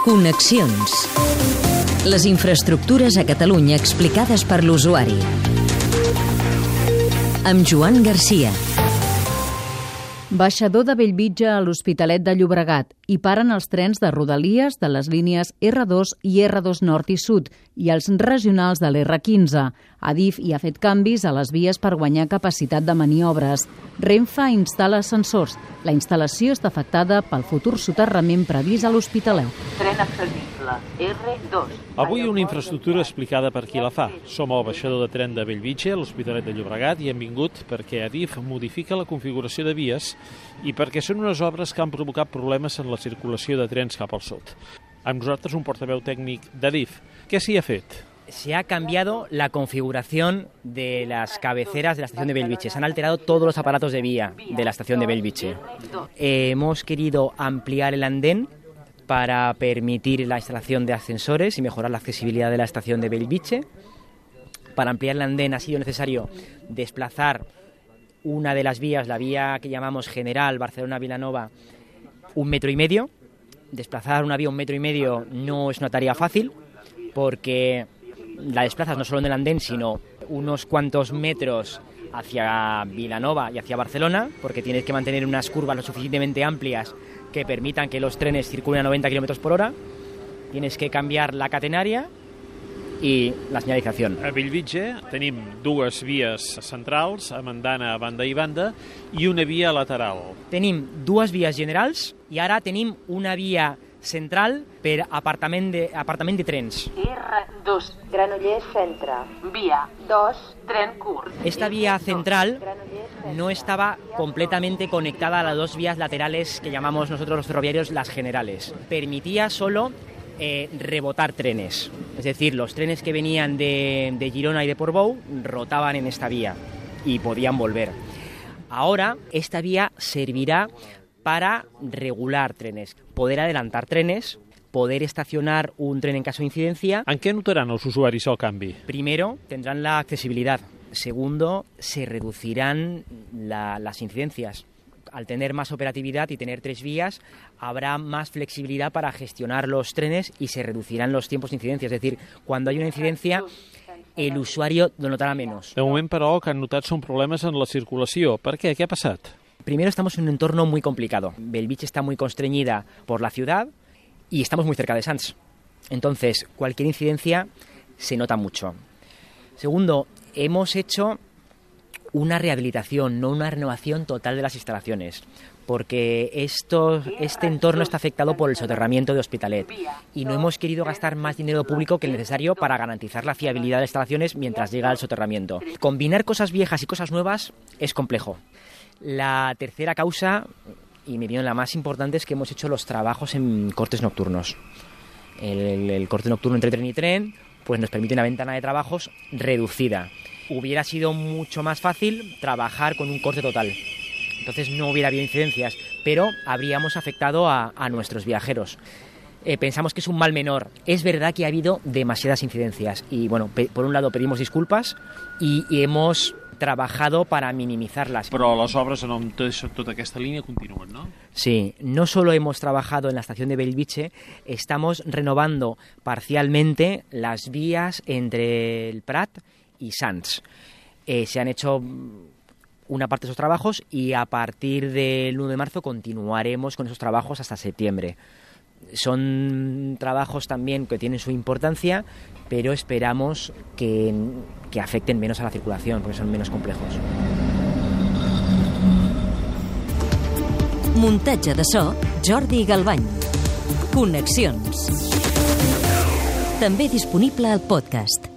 Connexions. Les infraestructures a Catalunya explicades per l'usuari. Amb Joan Garcia. Baixador de Bellvitge a l'Hospitalet de Llobregat i paren els trens de Rodalies de les línies R2 i R2 Nord i Sud i els regionals de l'R15. Adif hi ha fet canvis a les vies per guanyar capacitat de maniobres. Renfe instal·la ascensors. La instal·lació està afectada pel futur soterrament previst a l'Hospitalet. Tren accessible, R2. Avui una infraestructura explicada per qui la fa. Som al baixador de tren de Bellvitge, a l'Hospitalet de Llobregat, i hem vingut perquè Adif modifica la configuració de vies i perquè són unes obres que han provocat problemes en la circulació de trens cap al sud. Amb nosaltres un portaveu tècnic d'Adif. Què s'hi ha fet? Se ha cambiado la configuración de las cabeceras de la estación de Belviche. Se han alterado todos los aparatos de vía de la estación de Belviche. Eh, hemos querido ampliar el andén para permitir la instalación de ascensores y mejorar la accesibilidad de la estación de Belviche. Para ampliar el andén ha sido necesario desplazar una de las vías, la vía que llamamos General Barcelona-Vilanova, un metro y medio. Desplazar una vía un metro y medio no es una tarea fácil porque la desplazas no solo en el andén, sino unos cuantos metros hacia Vilanova y hacia Barcelona, porque tienes que mantener unas curvas lo suficientemente amplias que permitan que los trenes circulen a 90 km por hora. Tienes que cambiar la catenaria i la senyalització. A Bellvitge tenim dues vies centrals, amb andana a banda i banda, i una via lateral. Tenim dues vies generals i ara tenim una via central per apartament de, apartament de trens. R2. Granollers Centre. Via 2. Tren curt. Esta vía central no estaba completamente conectada a las dos vías laterales que llamamos nosotros los ferroviarios las generales. Permitía solo eh, rebotar trenes. Es decir, los trenes que venían de, de Girona y de Portbou rotaban en esta vía y podían volver. Ahora esta vía servirá para regular trenes, poder adelantar trenes, poder estacionar un tren en caso de incidencia. En què notaran els usuaris el canvi? Primero, tendrán la accesibilidad. Segundo, se reducirán la- las incidencias. Al tener más operatividad y tener tres vías, habrá más flexibilidad para gestionar los trenes y se reducirán los tiempos de incidencia. Es decir, cuando hay una incidencia, el usuario lo notará menos. De moment, però, el que han notat són problemes en la circulació. Per què? Què ha passat? Primero, estamos en un entorno muy complicado. Belviche está muy constreñida por la ciudad y estamos muy cerca de Sants. Entonces, cualquier incidencia se nota mucho. Segundo, hemos hecho una rehabilitación, no una renovación total de las instalaciones, porque esto, este entorno está afectado por el soterramiento de Hospitalet y no hemos querido gastar más dinero público que el necesario para garantizar la fiabilidad de las instalaciones mientras llega el soterramiento. Combinar cosas viejas y cosas nuevas es complejo. La tercera causa, y mi opinión la más importante, es que hemos hecho los trabajos en cortes nocturnos. El, corte nocturno entre tren y tren pues nos permite una ventana de trabajos reducida. Hubiera sido mucho más fácil trabajar con un corte total. Entonces no hubiera habido incidencias, pero habríamos afectado a, nuestros viajeros. Eh, pensamos que es un mal menor. Es verdad que ha habido demasiadas incidencias y bueno, por un lado pedimos disculpas y hemos trabajado para minimizarlas. Però les obres en tot, tota aquesta línia continuen, no? Sí, no solo hemos trabajado en la estación de Belviche, estamos renovando parcialmente las vías entre el Prat y Sants. Eh, se han hecho mm, una parte de esos trabajos y a partir del 1 de marzo continuaremos con esos trabajos hasta septiembre. Son trabajos también que tienen su importancia, pero esperamos que, que afecten menos a la circulación, porque son menos complejos. Muntatge de so, Jordi Galbany. Connexions. També disponible al podcast.